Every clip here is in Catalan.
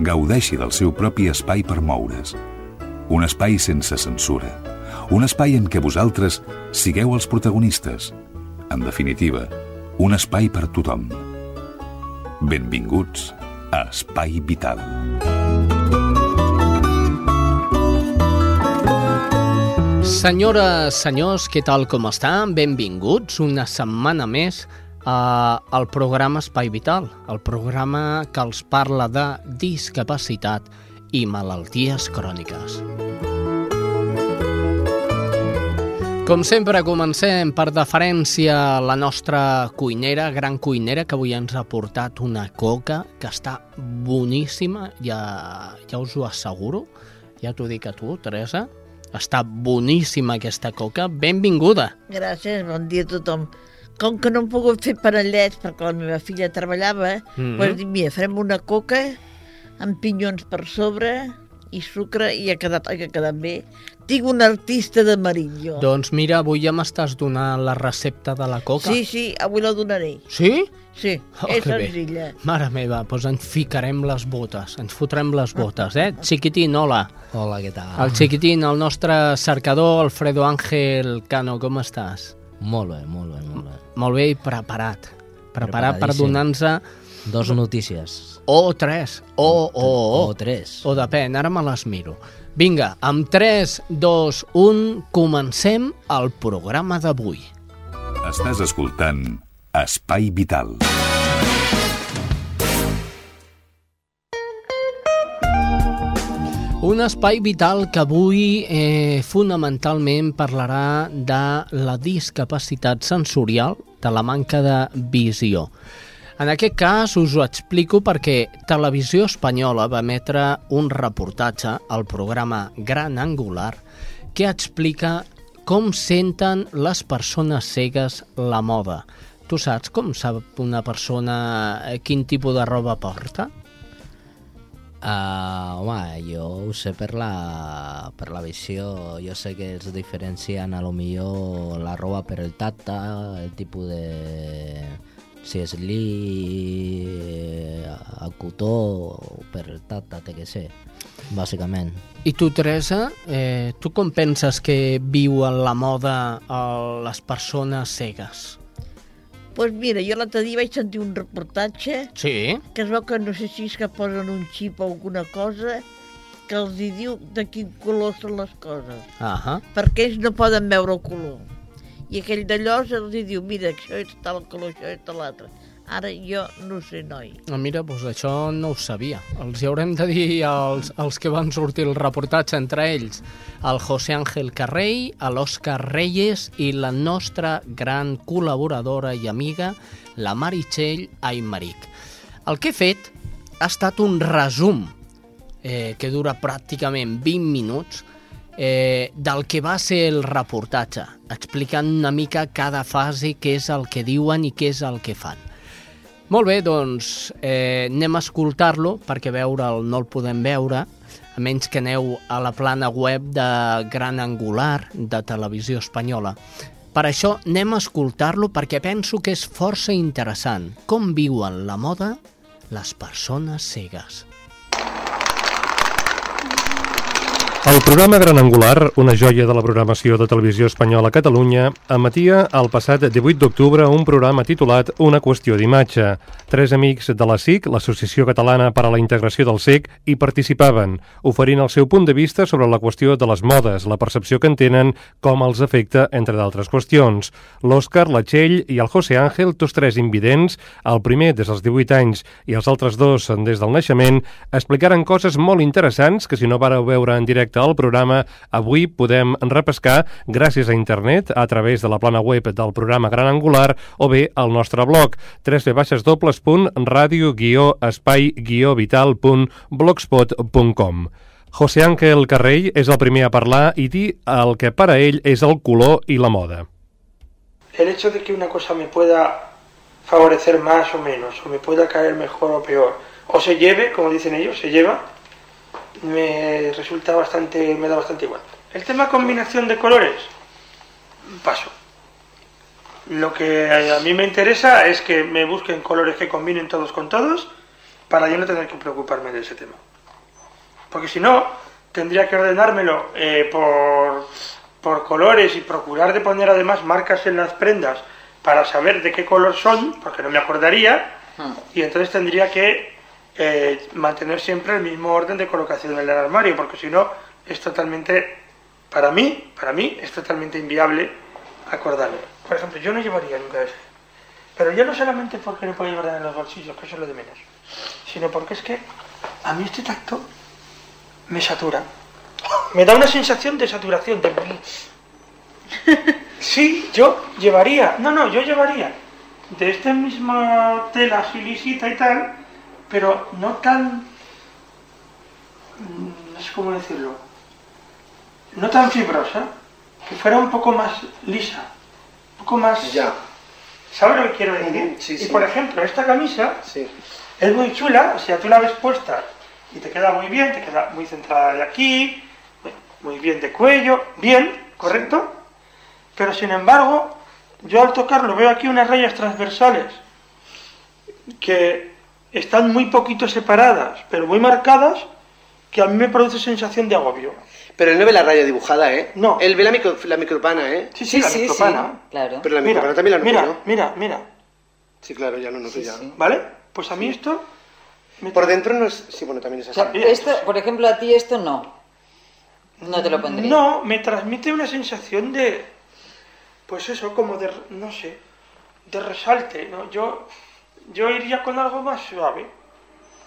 gaudeixi del seu propi espai per moure's. Un espai sense censura. Un espai en què vosaltres sigueu els protagonistes. En definitiva, un espai per tothom. Benvinguts a Espai Vital. Senyores, senyors, què tal com estan? Benvinguts una setmana més uh, al programa Espai Vital, el programa que els parla de discapacitat i malalties cròniques. Com sempre, comencem per deferència la nostra cuinera, gran cuinera, que avui ens ha portat una coca que està boníssima, ja, ja us ho asseguro, ja t'ho dic a tu, Teresa, està boníssima aquesta coca. Benvinguda. Gràcies, bon dia a tothom. Com que no hem pogut fer panellets perquè la meva filla treballava, mm. -hmm. doncs dic, mira, farem una coca amb pinyons per sobre i sucre i ha quedat, ha quedat bé. Tinc un artista de marillo. Doncs mira, avui ja m'estàs donant la recepta de la coca. Sí, sí, avui la donaré. Sí? Sí, Oh, és que bé. senzilla. Mare meva, doncs ens ficarem les botes, ens fotrem les botes, eh? Xiquitín, hola. Hola, què tal? El xiquitín, el nostre cercador, Alfredo Ángel Cano, com estàs? Molt bé, molt bé, molt bé. Molt bé i preparat. Preparat per donar-nos Dos notícies. o tres, o, o, o, O tres. o depèn, ara me les miro. Vinga, amb 3, 2, 1, comencem el programa d'avui. Estàs escoltant Espai Vital. Un espai vital que avui eh, fonamentalment parlarà de la discapacitat sensorial, de la manca de visió. En aquest cas us ho explico perquè Televisió Espanyola va emetre un reportatge al programa Gran Angular que explica com senten les persones cegues la moda. Tu saps com sap una persona eh, quin tipus de roba porta? Uh, home, jo ho sé per la, per la visió. Jo sé que es diferencien a lo millor la roba per el tacte, el tipus de... si és li, a cotó, o per el tacte, té que ser, bàsicament. I tu, Teresa, eh, tu com penses que viuen la moda eh, les persones cegues? Doncs pues mira, jo l'altre dia vaig sentir un reportatge Sí? que es veu que no sé si és que posen un xip o alguna cosa que els hi diu de quin color són les coses. Ahà. perquè ells no poden veure el color. I aquell d'allò els hi diu, mira, això és tal color, això és tal altre. Ara jo no sé, noi. Ah, mira, doncs això no ho sabia. Els hi haurem de dir als, als que van sortir el reportatge entre ells, el José Ángel Carrey, l'Òscar Reyes i la nostra gran col·laboradora i amiga, la Meritxell Aymeric. El que he fet ha estat un resum eh, que dura pràcticament 20 minuts eh, del que va ser el reportatge, explicant una mica cada fase què és el que diuen i què és el que fan. Molt bé, doncs eh, anem a escoltar-lo perquè veure'l no el podem veure, a menys que aneu a la plana web de Gran Angular de Televisió Espanyola. Per això anem a escoltar-lo perquè penso que és força interessant com viuen la moda les persones cegues. El programa Gran Angular, una joia de la programació de televisió espanyola a Catalunya, emetia el passat 18 d'octubre un programa titulat Una qüestió d'imatge. Tres amics de la SIC, l'Associació Catalana per a la Integració del SEC, hi participaven, oferint el seu punt de vista sobre la qüestió de les modes, la percepció que en tenen, com els afecta, entre d'altres qüestions. L'Òscar, la Txell i el José Ángel, tots tres invidents, el primer des dels 18 anys i els altres dos des del naixement, explicaren coses molt interessants que si no vareu veure en directe al programa, avui podem repescar gràcies a internet a través de la plana web del programa Gran Angular o bé al nostre blog www.radio-espai-vital.blogspot.com José Ángel Carrell és el primer a parlar i dir el que per a ell és el color i la moda. El hecho de que una cosa me pueda favorecer más o menos, o me pueda caer mejor o peor, o se lleve, como dicen ellos, se lleva, me resulta bastante, me da bastante igual. El tema combinación de colores, paso. Lo que a mí me interesa es que me busquen colores que combinen todos con todos para yo no tener que preocuparme de ese tema. Porque si no, tendría que ordenármelo eh, por, por colores y procurar de poner además marcas en las prendas para saber de qué color son, porque no me acordaría, y entonces tendría que eh, mantener siempre el mismo orden de colocación en el armario, porque si no es totalmente, para mí, para mí es totalmente inviable acordarme. Por ejemplo, yo no llevaría nunca ese. Pero ya no solamente porque no puedo llevar en los bolsillos, que eso es lo de menos, sino porque es que a mí este tacto me satura. Me da una sensación de saturación, de... Sí, yo llevaría, no, no, yo llevaría de esta misma tela así y tal, pero no tan, mm, no sé cómo decirlo, no tan fibrosa, que fuera un poco más lisa, un poco más... Ya. ¿Sabes lo que quiero decir? Ujú, sí, y sí. por ejemplo, esta camisa Sí. es muy chula, o sea, tú la ves puesta y te queda muy bien, te queda muy centrada de aquí, muy bien de cuello, bien, ¿correcto? Pero sin embargo, yo al tocarlo veo aquí unas rayas transversales que están muy poquito separadas, pero muy marcadas, que a mí me produce sensación de agobio. Pero él no ve la raya dibujada, ¿eh? No. Él ve la, micro, la micropana, ¿eh? Sí, sí, la micropana. Claro. Pero la Mira, micropana también la noto mira, yo. mira, mira, Sí, claro, ya lo noto Sí, ya. sí. ¿vale? Pues a mí esto... me Por dentro no es... Sí, bueno, también es o así. sea, mira, Esto, por ejemplo, a ti esto no. No te lo pondría. No, me transmite una sensación de, pues eso, como de, no sé, de resalte, ¿no? Yo, yo iría con algo más suave.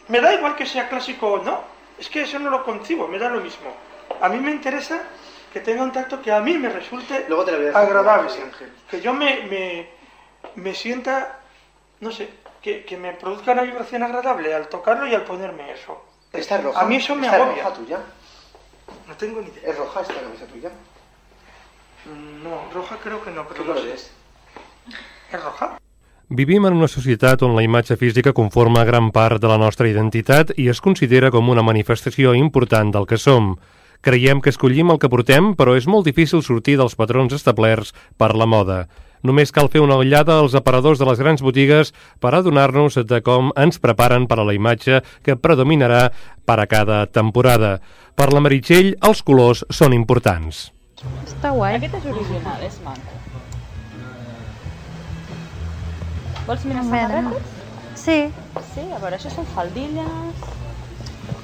Me da igual que sea clásico o no, es que eso no lo concibo, me da lo mismo. A mí me interesa que tenga un tacto que a mí me resulte Luego te la voy a decir, agradable, Ángel. que yo me, me, me sienta, no sé, que, que me produzca una vibración agradable al tocarlo y al ponerme eso. Esta es roja. A mí eso me Esta es agobia. roja tuya. No tengo ni idea. Es roja esta camisa tuya. Mm, No, roja creo que no, ¿Qué pero no color sé. es? ¿Es roja? Vivim en una societat on la imatge física conforma gran part de la nostra identitat i es considera com una manifestació important del que som. Creiem que escollim el que portem, però és molt difícil sortir dels patrons establerts per la moda. Només cal fer una ullada als aparadors de les grans botigues per adonar-nos de com ens preparen per a la imatge que predominarà per a cada temporada. Per la Meritxell, els colors són importants. Està guai. Aquest és original, és maco. Vols mirar samarretes? Sí. Sí, a veure, això són faldilles...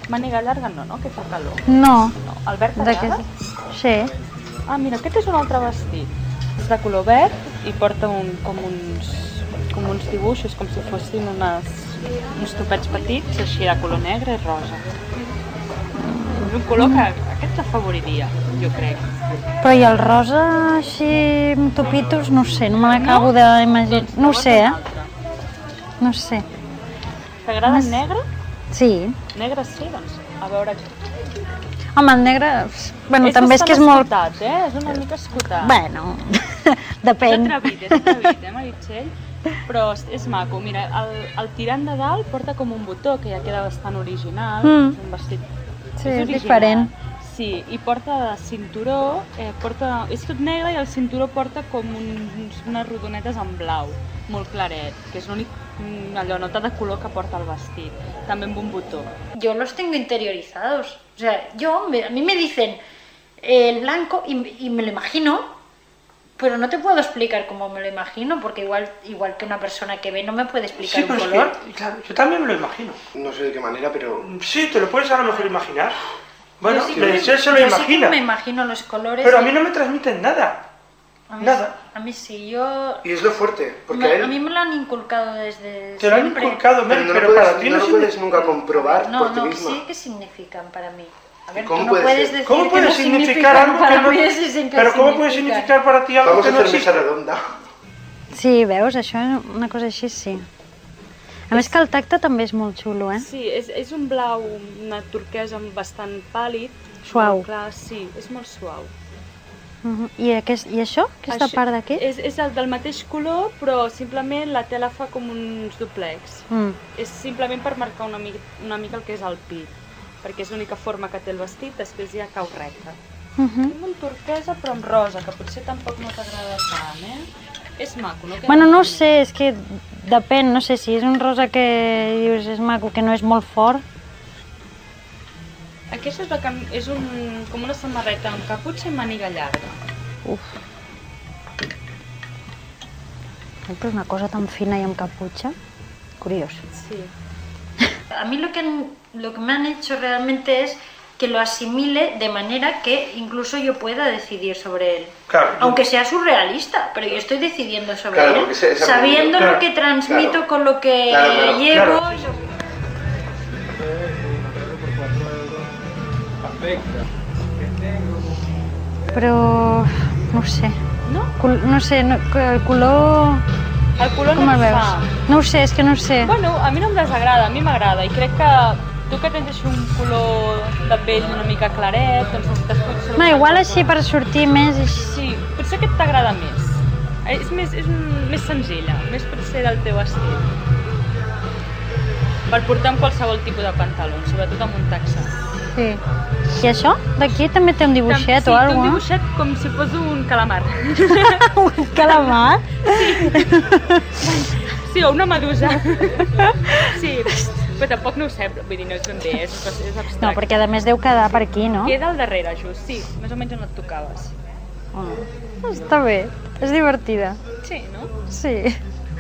Màniga llarga no, no? Que fa calor. No. No. El verd t'agrada? Sí. Ah, mira, aquest és un altre vestit. És de color verd i porta un, com uns com uns dibuixos, com si fossin unes, uns topets petits, així de color negre i rosa. És un color que aquest t'afavoriria, jo crec. Però i el rosa així amb topitos, no sé, no me l'acabo d'imaginar. No ho sé, eh? No sé. T'agrada el negre? Sí. Negre sí, doncs a veure... Home, el negre... Bueno, és també és que és bastant molt... escotat, eh? És una mica escotat. Bueno, És depèn. atrevit, és atrevit, eh, Meritxell? Però és, és maco. Mira, el, el tirant de dalt porta com un botó, que ja queda bastant original. Mm. És un vestit... Sí, és és diferent. Sí, i porta de cinturó, eh, porta, és tot negre i el cinturó porta com uns, unes rodonetes en blau, molt claret, que és l'únic mm, allò, nota de color que porta el vestit, també amb un botó. yo los tengo interiorizados. O sea, yo, me- a mí me dicen eh, el blanco y, y me lo imagino, pero no te puedo explicar cómo me lo imagino, porque igual, igual que una persona que ve no me puede explicar Sí, un pero es color. que, claro, yo también me lo imagino. No sé de qué manera, pero... Sí, te lo puedes a lo mejor imaginar. Bueno, Yo sí que pero me- él se lo yo sí que imagina. me imagino los colores. Pero a y- mí no me transmiten nada. a mí- nada. A mí sí, yo... Y es lo fuerte, porque me- a él... a mí me lo han inculcado desde Te lo han siempre. inculcado, Pero no pero, puedes, para ti no no, lo puedes nunca comprobar No, por ti no, misma. sí que significan para mí. A ver, ¿Cómo no puedes ser? decir ¿Cómo que puede no significar algo que para no... Pero ¿cómo puede significar para ti algo Vamos que a no hacer mesa existe? redonda. Sí, veus, això, una cosa així sí. A més que el tacte també és molt xulo, eh? Sí, és, és un blau, una turquesa bastant pàl·lid. Suau. Clar, sí, és molt suau. Uh -huh. I, aquest, I això? Aquesta Això- part d'aquí? És, és el del mateix color, però simplement la tela fa com uns duplex. Mm. És simplement per marcar una mica, una mica el que és el pit, perquè és l'única forma que té el vestit, després ja cau recte. Uh -huh. Tinc un turquesa però amb rosa, que potser tampoc no t'agrada tant, eh? És maco, no? Bueno, no sé, és que depèn, no sé si és un rosa que dius és maco, que no és molt fort. Aquesta és, la cam... és un... com una samarreta amb caputxa i màniga llarga. Uf. Però una cosa tan fina i amb caputxa, curiós. Sí. A mí lo que, han- lo que me han hecho realmente es que lo asimile de manera que incluso yo pueda decidir sobre él. Claro, Aunque sea surrealista, pero yo estoy decidiendo sobre Claro, él, esa- sabiendo claro, lo que transmito claro. con lo que Claro, claro, llevo. Però no sé. No? No sé, no, el color... El color Com no el et veus? fa. No ho sé, és que no ho sé. Bueno, a mi no em desagrada, a mi m'agrada i crec que tu que tens així un color de pell una mica claret, doncs necessites potser... No, igual així per sortir més... així- Sí, potser aquest t'agrada més. És, més, és un, més senzilla, més potser del teu estil. Per portar amb qualsevol tipus de pantaló, sobretot amb un taxa. Sí. I això? D'aquí també té un dibuixet sí, o té alguna un cosa, dibuixet com si fos un calamar. Un calamar? Sí, o una medusa. Sí, però tampoc no ho sé, vull dir, no és ben bé, és, és abstracte. No, perquè a més deu quedar per aquí, no? Queda al darrere, just, sí, més o menys on et tocaves. Oh. Està bé, és divertida. Sí, no? Sí.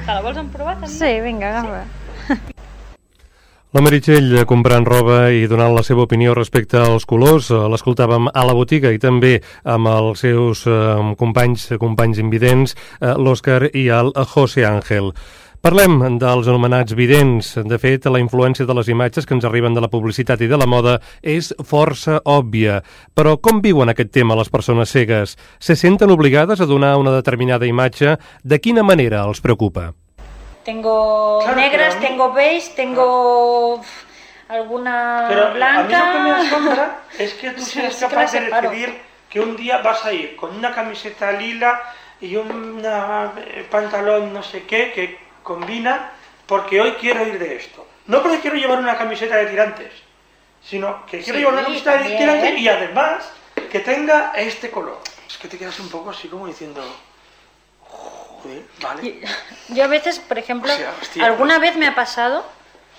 Te la vols emprovar també? Sí, vinga, agafa. La Meritxell eh, comprant roba i donant la seva opinió respecte als colors, eh, l'escoltàvem a la botiga i també amb els seus eh, companys, companys invidents, eh, l'Òscar i el José Ángel. Parlem dels anomenats vidents. De fet, la influència de les imatges que ens arriben de la publicitat i de la moda és força òbvia. Però com viuen aquest tema les persones cegues? Se senten obligades a donar una determinada imatge? De quina manera els preocupa? Tengo Claro, negras, pero mí- tengo beige, tengo alguna Pero a mí blanca. lo que me asombra es que tú Sí, seas sí que capaz de decidir que un día vas a ir con una camiseta lila y un pantalón no sé qué que combina porque hoy quiero ir de esto. No porque quiero llevar una camiseta de tirantes, sino que quiero Sí, llevar una camiseta de tirantes y además que tenga este color. Es que te quedas un poco así como diciendo, joder, vale. Yo a veces, por ejemplo, O sea, hostia, alguna pues- vez me ha pasado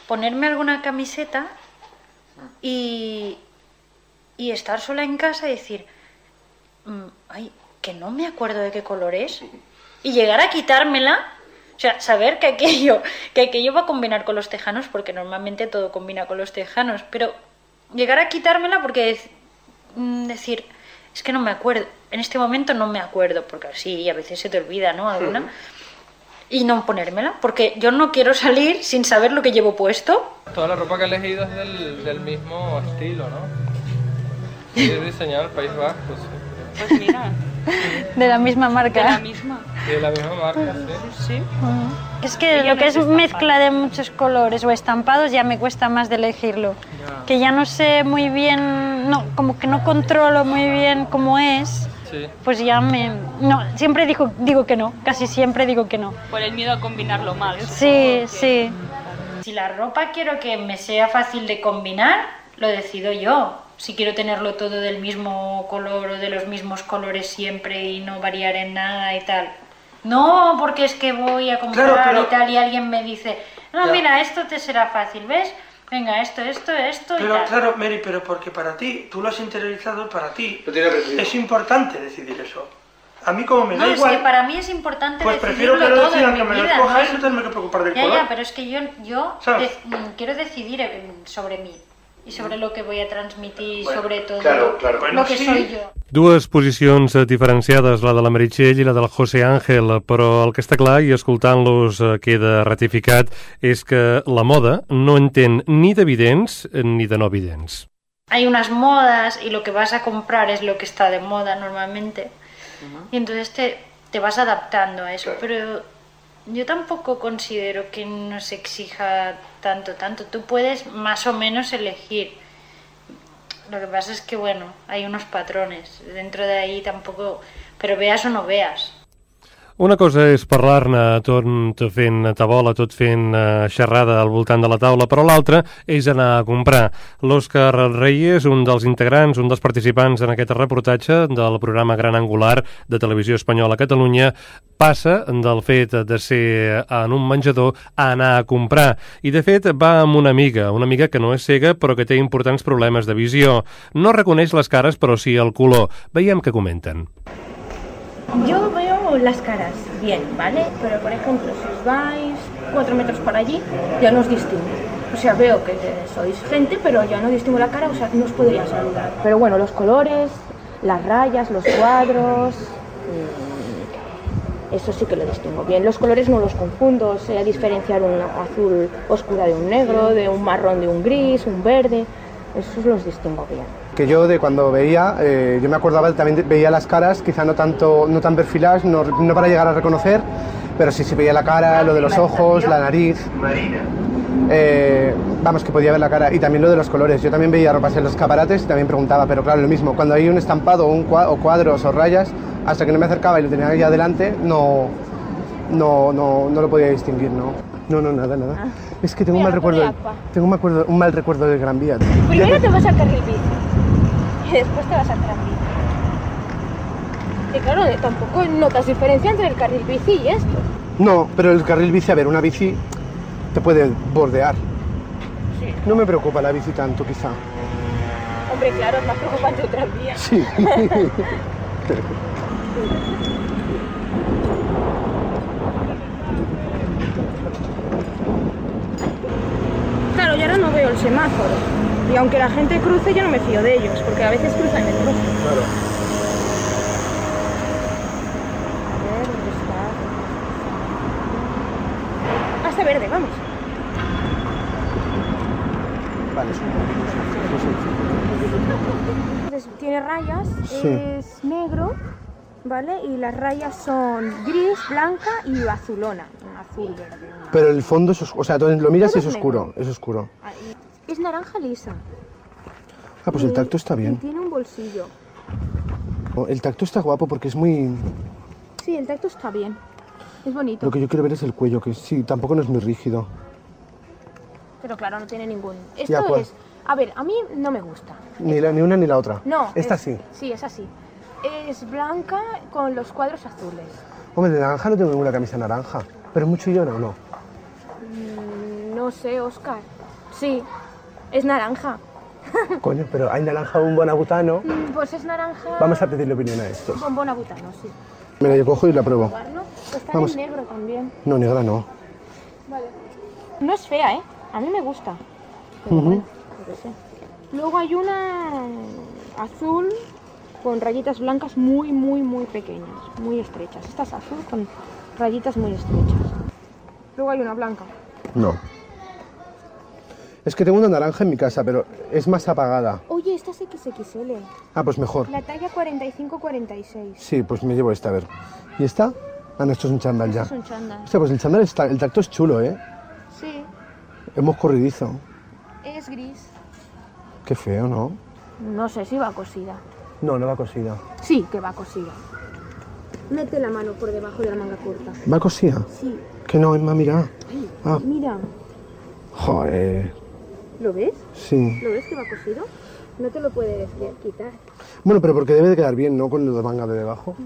ponerme alguna camiseta y, y estar sola en casa y decir, "Mm, ay, que no me acuerdo de qué color es. Y llegar a quitármela, o sea, saber que aquello, que aquello va a combinar con los tejanos, porque normalmente todo combina con los tejanos, pero llegar a quitármela porque dec- mm, decir, es que no me acuerdo, en este momento no me acuerdo, porque sí, a veces se te olvida, ¿no? Alguna. Y no ponérmela, porque yo no quiero salir sin saber lo que llevo puesto. Toda la ropa que he elegido es del, del mismo estilo, ¿no? Y es diseñado en el País Vasco, sí. Pues mira, De la misma marca. de la misma. De la misma marca, sí. Sí. Mm. Es que Ella lo que es es mezcla de muchos colores o estampados ya me cuesta más de elegirlo. Que ya no sé muy bien, no, como que no controlo muy bien cómo es, Sí. pues ya me... No, siempre digo, digo que no, casi siempre digo que no. Por el miedo a combinarlo mal. Sí, sí. Si la ropa quiero que me sea fácil de combinar, lo decido yo. Si quiero tenerlo todo del mismo color o de los mismos colores siempre y no variar en nada y tal. No, porque es que voy a comprar Claro, pero- y tal y alguien me dice, no, Ya. mira, esto te será fácil, ¿ves? Venga, esto, esto, esto y Pero tal. claro, Mary, pero porque para ti, tú lo has interiorizado para ti. Es importante decidir eso. A mí como me no, da es igual, que para mí es importante pues prefiero decidirlo que lo todo decidan en que mi me lo escoja ¿no? y no tenerme que preocupar del Ya, color. ya, pero es que yo, yo de- mm, quiero decidir eh, sobre mí y sobre lo que voy a transmitir, Bueno, sobre todo claro, claro. lo Bueno, que sí. soy yo. Dues posicions eh, diferenciades, la de la Meritxell i la del José Ángel, però el que està clar, i escoltant-los eh, queda ratificat, és que la moda no entén ni de vidents eh, ni de no vidents. Hay unas modas y lo que vas a comprar es lo que está de moda normalmente. Y entonces te, te vas adaptando a eso. Pero yo tampoco considero que nos exija tanto, tanto. Tú puedes más o menos elegir. Lo que pasa es que, bueno, hay unos patrones. Dentro de ahí tampoco... Pero veas o no veas. Una cosa és parlar-ne tot fent tabola, tot fent uh, xerrada al voltant de la taula, però l'altra és anar a comprar. L'Òscar Reyes, un dels integrants, un dels participants en aquest reportatge del programa Gran Angular de Televisió Espanyola a Catalunya, passa del fet de ser en un menjador a anar a comprar. I, de fet, va amb una amiga, una amiga que no és cega però que té importants problemes de visió. No reconeix les cares, però sí el color. Veiem que comenten. Las caras bien, ¿vale? Pero por ejemplo, si os vais cuatro metros para allí, ya no os distingo. O sea, veo que sois gente, pero ya no distingo la cara, o sea, no os podría saludar. Pero bueno, los colores, las rayas, los cuadros, mm, eso sí que lo distingo bien. Los colores no los confundo, sé diferenciar un azul oscura de un negro, de un marrón de un gris, un verde, esos los distingo bien. Que yo de cuando veía, eh, yo me acordaba, también veía las caras, quizá no tanto, no tan perfiladas, no, no para llegar a reconocer, pero sí, sí veía la cara, lo de los ojos, la nariz. Eh, vamos, que podía ver la cara. Y también lo de los colores. Yo también veía ropas en los escaparates y también preguntaba, pero claro, lo mismo. Cuando hay un estampado un cua- o cuadros o rayas, hasta que no me acercaba y lo tenía ahí adelante, no, no, no, no lo podía distinguir, ¿no? No, no, nada, nada. Es que tengo un mal recuerdo, tengo un, acuerdo- un mal recuerdo del Gran Vía. Primero te vas al carril bici y después te vas al tranvía. Y claro, eh, tampoco notas diferencia entre el carril bici y esto. No, pero el carril bici, a ver, una bici te puede bordear. No me preocupa la bici tanto, quizá. Hombre, claro, es más preocupante un tranvía. Sí. Claro, yo ahora no veo el semáforo. Y aunque la gente cruce, yo no me fío de ellos, porque a veces cruzan en rojo. Claro. A ver, ¿dónde está? Hasta verde, vamos. Vale, es un Entonces, tiene rayas, Sí. es negro, ¿vale? Y las rayas son gris, blanca y azulona. Azul verde. Pero el fondo es oscuro. O sea, tú lo miras y es oscuro. Es oscuro. Ahí. Es naranja lisa. Ah, pues el tacto está y bien. tiene un bolsillo. Oh, El tacto está guapo porque es muy. Sí, el tacto está bien. Es bonito. Lo que yo quiero ver es el cuello, que sí, tampoco no es muy rígido. Pero claro, no tiene ningún. Ya, Esto ¿cuál? es. A ver, a mí no me gusta. Ni, la, ni una ni la otra. No. Esta es- sí. Sí, es así. Es blanca con los cuadros azules. Hombre, de naranja no tengo ninguna camisa naranja. Pero es muy chillona o no. Mm, no sé, Oscar. Sí, es naranja. Coño, pero hay naranja un bonabutano. Mm, Pues es naranja. Vamos a pedirle opinión a estos. Bombón abutano, sí. Mira, yo cojo y la pruebo. Está Vamos. en negro también. No, negra no. Vale. No es fea, ¿eh? A mí me gusta. Luego hay una azul con rayitas blancas muy, muy, muy pequeñas, muy estrechas. Esta es azul con rayitas muy estrechas. Luego hay una blanca. No. Es que tengo una naranja en mi casa, pero es más apagada. Oye, esta es XXL. Ah, pues mejor. La talla 45-46. Sí, pues me llevo esta, a ver. ¿Y esta? Ah, no, esto es un chándal ya. Es un chándal. Hostia, pues el chándal está, el tacto es chulo, ¿eh? Sí, Hemos corridizo. es gris. Qué feo, ¿no? No sé si va cosida. No, no va cosida. Sí, que va cosida. Mete la mano por debajo de la manga corta. ¿Va cosida? Sí. Que no, Emma, mira. Ah, Mira, joder. ¿Lo ves? Sí. ¿Lo ves que va cosido? No te lo puedes quitar. Bueno, pero porque debe de quedar bien, ¿no? Con lo de manga de debajo.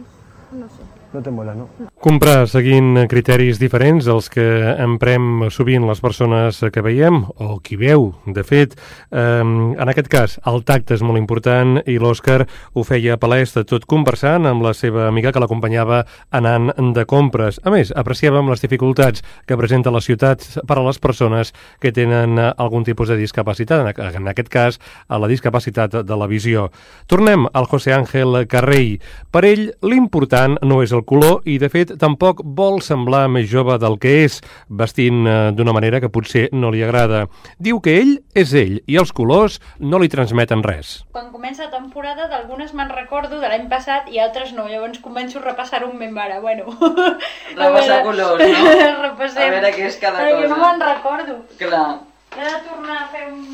No sé. No te mola, ¿no? Comprar seguint criteris diferents als que emprem sovint les persones que veiem o qui veu, de fet. Eh, en aquest cas, el tacte és molt important i l'Òscar ho feia palès de tot conversant amb la seva amiga que l'acompanyava anant de compres. A més, apreciàvem les dificultats que presenta la ciutat per a les persones que tenen algun tipus de discapacitat, en aquest cas, a la discapacitat de la visió. Tornem al José Ángel Carrell. Per ell, l'important no és el color i, de fet, tampoc vol semblar més jove del que és, vestint eh, d'una manera que potser no li agrada. Diu que ell és ell i els colors no li transmeten res. Quan comença la temporada, d'algunes me'n recordo de l'any passat i altres no. Llavors començo a repassar un ben ara. Bueno, Repassar colors, no? repassem. A veure què és cada Perquè cosa. no me'n recordo. Clar. He de tornar a fer un...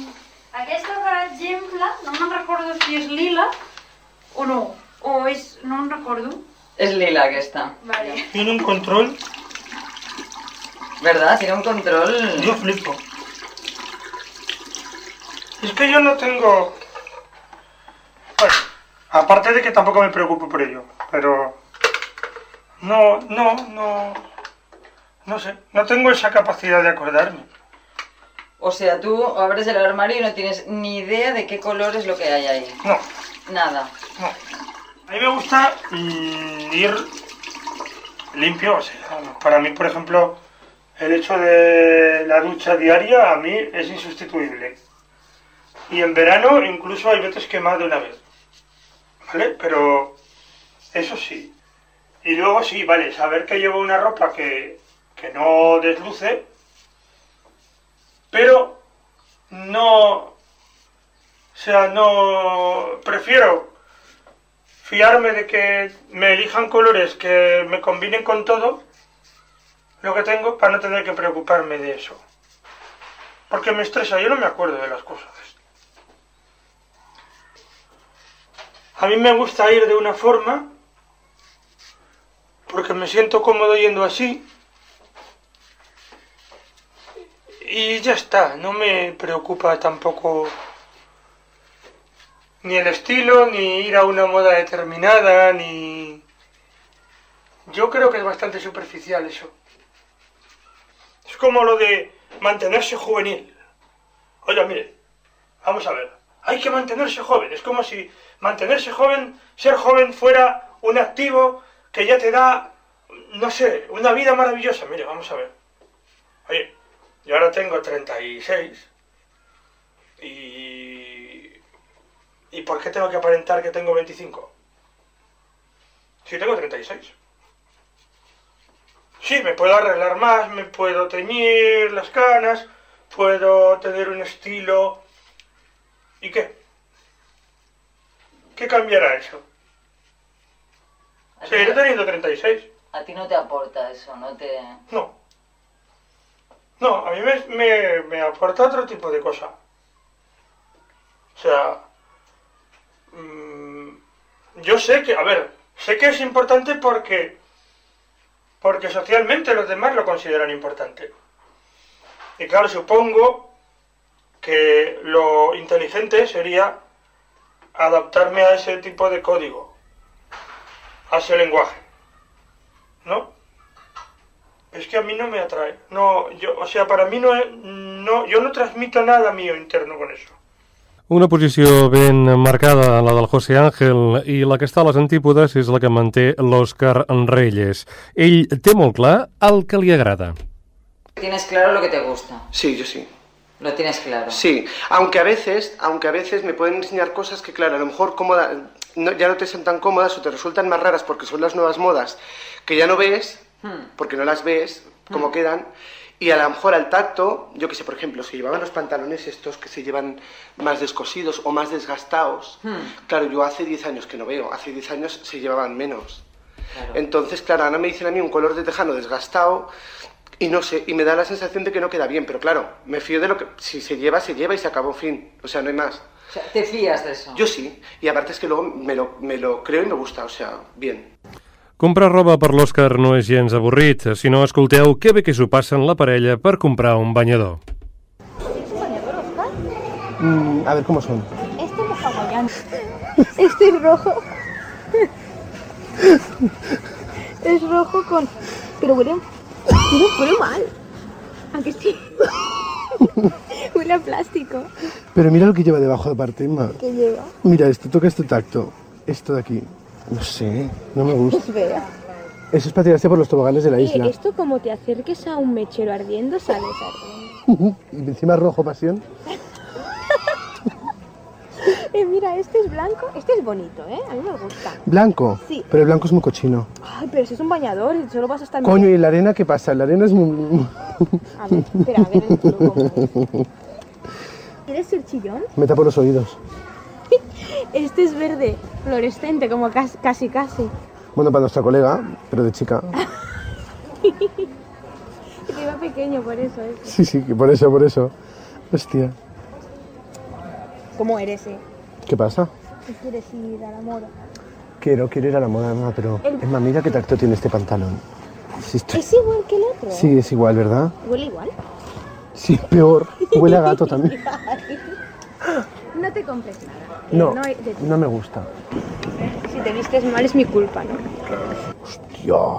Aquesta, per exemple, no me'n recordo si és lila o no. O és... no me'n recordo. És lila aquesta. Vale. Tiene un control. ¿Verdad? Tiene un control. Yo flipo. Es que yo no tengo... Bueno, aparte de que tampoco me preocupo por ello, pero... No, no, no... No sé, no tengo esa capacidad de acordarme. O sea, tú abres el armario y no tienes ni idea de qué color es lo que hay ahí. No. Nada. A mí me gusta mm, ir limpio, o sea, para mí, por ejemplo, el hecho de la ducha diaria a mí es insustituible. Y en verano incluso hay veces que más de una vez. ¿Vale? Pero eso sí. Y luego sí, vale, saber que llevo una ropa que, que no desluce, pero no... O sea, no... Prefiero fiarme de que me elijan colores que me combinen con todo lo que tengo para no tener que preocuparme de eso. Porque me estresa, yo no me acuerdo de las cosas. A mí me gusta ir de una forma porque me siento cómodo yendo así y ya está, no me preocupa tampoco ni el estilo, ni ir a una moda determinada, ni... Yo creo que es bastante superficial eso. Es como lo de mantenerse juvenil. Oiga, mire, vamos a ver. Hay que mantenerse joven. Es como si mantenerse joven, ser joven fuera un activo que ya te da, no sé, una vida maravillosa. Mire, vamos a ver. Oye, yo ahora tengo 36 y ¿Y por qué tengo que aparentar que tengo 25? Si tengo 36. Sí, me puedo arreglar más, me puedo teñir las canas, puedo tener un estilo... ¿Y qué? ¿Qué cambiará eso? Seguiré teniendo 36. A ti no te aporta eso, no te... No. No, a mí me, me, me aporta otro tipo de cosa. O sea, mm, yo sé que, a ver, sé que es importante porque, porque socialmente los demás lo consideran importante. Y claro, supongo que lo inteligente sería adaptarme a ese tipo de código, a ese lenguaje, ¿no? Es que a mí no me atrae. No, yo, o sea, para mí no, no, yo no transmito nada mío interno con eso. Una posició ben marcada, la del José Ángel, i la que està a les antípodes és la que manté l'Òscar Reyes. Ell té molt clar el que li agrada. Tienes claro lo que te gusta. Sí, yo sí. Lo tienes claro. Sí, aunque a veces, aunque a veces me pueden enseñar cosas que, claro, a lo mejor cómoda, no- ya no te son tan cómodas o te resultan más raras porque son las nuevas modas que ya no ves, Hmm. porque no las ves, cómo Mm. quedan, y a lo mejor al tacto, yo que sé, por ejemplo, si llevaban los pantalones estos que se llevan más descosidos o más desgastados, Hmm. claro, yo hace 10 años que no veo, hace 10 años se llevaban menos. Claro. Entonces, claro, ahora me dicen a mí un color de tejano desgastado y no sé, y me da la sensación de que no queda bien, pero claro, me fío de lo que, si se lleva, se lleva y se acabó, fin, o sea, no hay más. O sea, te fías de eso. Yo sí, y aparte es que luego me lo, me lo creo y me gusta, o sea, bien. Comprar roba per l'Òscar no és gens avorrit. Si no, escolteu que bé que s'ho passen la parella per comprar un banyador. Mm, a ver cómo son. Este es hawaiano. Este es rojo. Es rojo con... Pero huele... Huele, huele mal. ¿A que sí? huele a plástico. Pero mira lo que lleva debajo de parte, Emma. ¿Qué lleva? Mira esto, toca este tacto. Esto de aquí. No sé, no me gusta. Es fea. Eso es para tirarse por los toboganes de la isla. esto como te acerques a un mechero ardiendo, sales ardiendo. y encima rojo pasión. Eh, mira, este es blanco, este es bonito, ¿eh? A mí me gusta. Blanco. Sí. Pero el blanco es muy cochino. Ay, pero si es un bañador y solo vas a estar... Coño, ¿y la arena qué pasa? La arena es muy... A ver, espera, a ver el. ¿Quieres ser chillón? Me tapo los oídos. Este es verde, fluorescente, como casi casi. casi. Bueno, para nuestra colega, pero de chica. Que iba pequeño por eso, ¿eh? Sí, sí, que por eso, por eso. Hostia. ¿Cómo eres, eh? ¿Qué pasa? ¿Qué quieres ir a la moda? Quiero, quiero ir a la moda, mamá, pero... El- Emma, mira qué tacto tiene este pantalón. Es igual que el otro. sí, es igual, ¿verdad? Huele igual. Sí, peor. Huele a gato también. No te compres nada. No, no me gusta. Si te vistes mal es mi culpa, ¿no? Dios.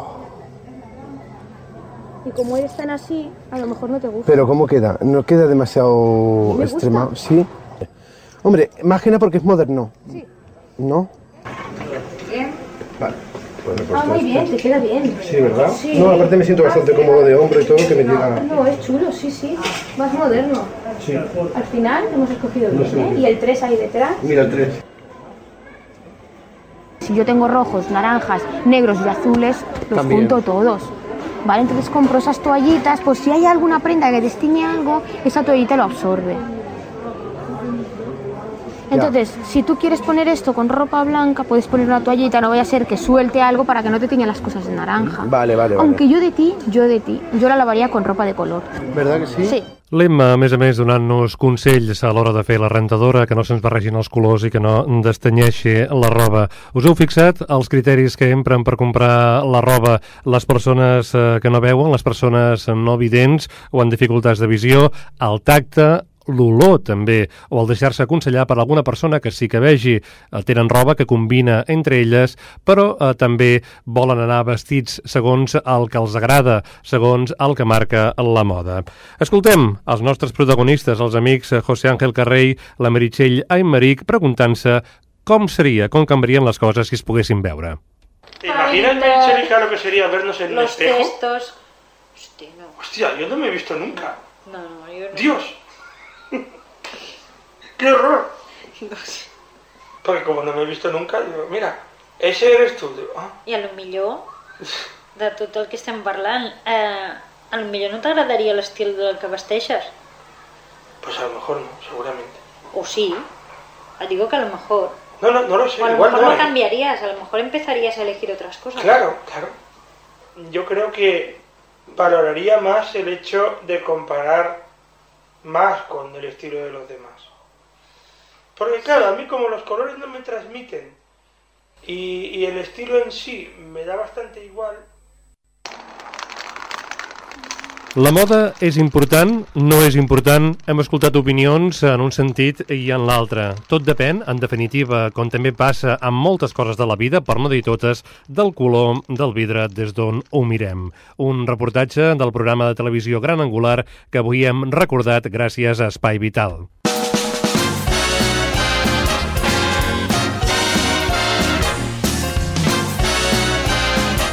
Y como eres tan así, a lo mejor no te gusta. Pero ¿cómo queda? ¿No queda demasiado Me extremado? gusta. Sí. Hombre, más que nada porque es moderno. Sí. ¿No? Bien. Vale. Bueno, Ah, muy bien, te queda bien. Sí, ¿verdad? Sí. No, aparte me siento bastante cómodo de hombro y todo, que me llega... No, es chulo, sí, sí. Más moderno. Sí. Al final hemos escogido No bien. ¿eh? Y el 3 ahí detrás. Mira el 3. Si yo tengo rojos, naranjas, negros y azules, los También. junto todos. ¿Vale? Entonces compro esas toallitas, pues si hay alguna prenda que destine algo, esa toallita lo absorbe. Entonces, si tú quieres poner esto con ropa blanca, puedes poner una toallita, no vaya a ser que suelte algo para que no te tiñan las cosas de naranja. Vale, vale, vale. Aunque yo de ti, yo de ti, yo la lavaría con ropa de color. ¿Verdad que sí? Sí. L'Emma, a més a més, donant-nos consells a l'hora de fer la rentadora, que no se'ns barregin els colors i que no destanyeixi la roba. Us heu fixat els criteris que empren per comprar la roba les persones eh, que no veuen, les persones no vidents o amb dificultats de visió, el tacte, l'olor també, o el deixar-se aconsellar per alguna persona que sí que vegi. Eh, Tenen roba que combina entre elles, però eh, també volen anar vestits segons el que els agrada, segons el que marca la moda. Escoltem els nostres protagonistes, els amics eh, José Ángel Carrey, la Meritxell Aymeric, preguntant-se com seria, com canviarien les coses si es poguessin veure. ¿Te imaginas, Meritxell, lo que sería vernos en Los espejo? textos. Hostia, no. Hostia, yo no me he visto nunca. No, no, yo no. ¡Dios! ¡Qué horror! Porque como no me he visto nunca, digo, mira, ese eres tú. Digo, ah, I a lo millor, de tot el que estem parlant, eh, a lo millor no t'agradaria l'estil del que vesteixes. pues a lo mejor no, seguramente. O sí. Digo que a lo mejor. No, no, no lo sé, O a lo igual mejor no. lo ¿eh? cambiarías, a lo mejor empezarías a elegir otras cosas. Claro, claro. Yo creo que valoraría más el hecho de comparar más con el estilo de los demás. Porque claro, a mí como los colores no me transmiten y, el estilo en sí me da bastante igual, La moda és important, no és important? Hem escoltat opinions en un sentit i en l'altre. Tot depèn, en definitiva, com també passa amb moltes coses de la vida, per no dir totes, del color del vidre des d'on ho mirem. Un reportatge del programa de televisió Gran Angular que avui hem recordat gràcies a Espai Vital.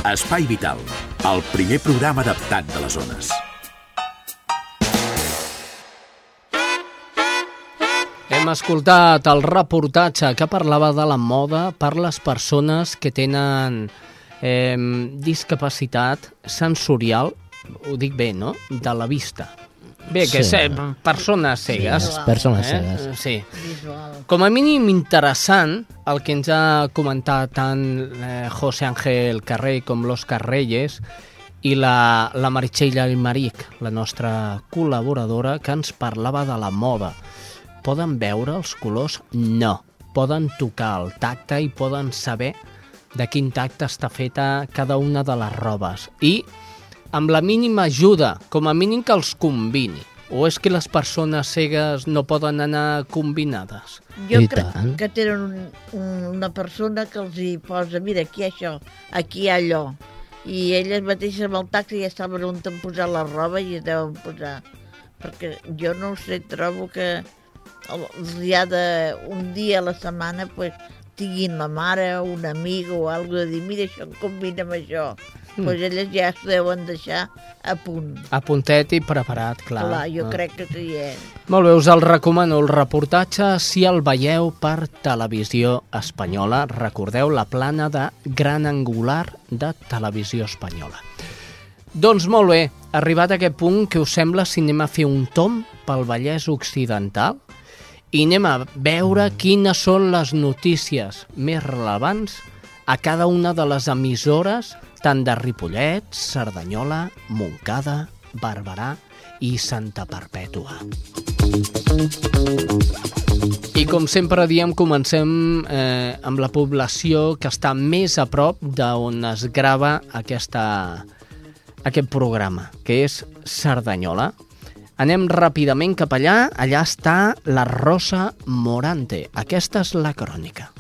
Espai Vital, el primer programa adaptat de les zones. Hem escoltat el reportatge que parlava de la moda per les persones que tenen eh, discapacitat sensorial, ho dic bé, no?, de la vista. Bé, que Sí. sí. persones cegues. Sí, persones cegues. Eh, Sí. Visual. Com a mínim interessant el que ens ha comentat tant eh, José Ángel Carrey com l'Òscar Reyes i la, la Meritxell Almaric, la nostra col·laboradora, que ens parlava de la moda. Poden veure els colors? No. Poden tocar el tacte i poden saber de quin tacte està feta cada una de les robes. I amb la mínima ajuda, com a mínim que els combini. O és que les persones cegues no poden anar combinades? Jo crec que tenen un, un, una persona que els hi posa, mira, aquí hi ha això, aquí hi ha allò. I elles mateixes amb el taxi ja saben on t'han posat la roba i es deuen posar. Perquè jo no ho sé, trobo que de un dia a la setmana pues, tinguin la mare, un amic o alguna de dir, mira, això combina amb això. Mm. Doncs elles ja s'ho deuen deixar a punt. Apuntet i preparat, clar. Clar, jo Ah. crec que sí, eh? Molt bé, us el recomano el reportatge si el veieu per televisió espanyola. Recordeu la plana de gran angular de televisió espanyola. Doncs molt bé, arribat a aquest punt, que us sembla si anem a fer un tom pel Vallès Occidental i anem a veure quines són les notícies més rellevants a cada una de les emissores, tant de Ripollet, Cerdanyola, Montcada, Barberà i Santa Perpètua. I com sempre diem, comencem eh, amb la població que està més a prop d'on es grava aquesta, aquest programa, que és Cerdanyola. Anem ràpidament cap allà, allà està la Rosa Morante. Aquesta és la crònica.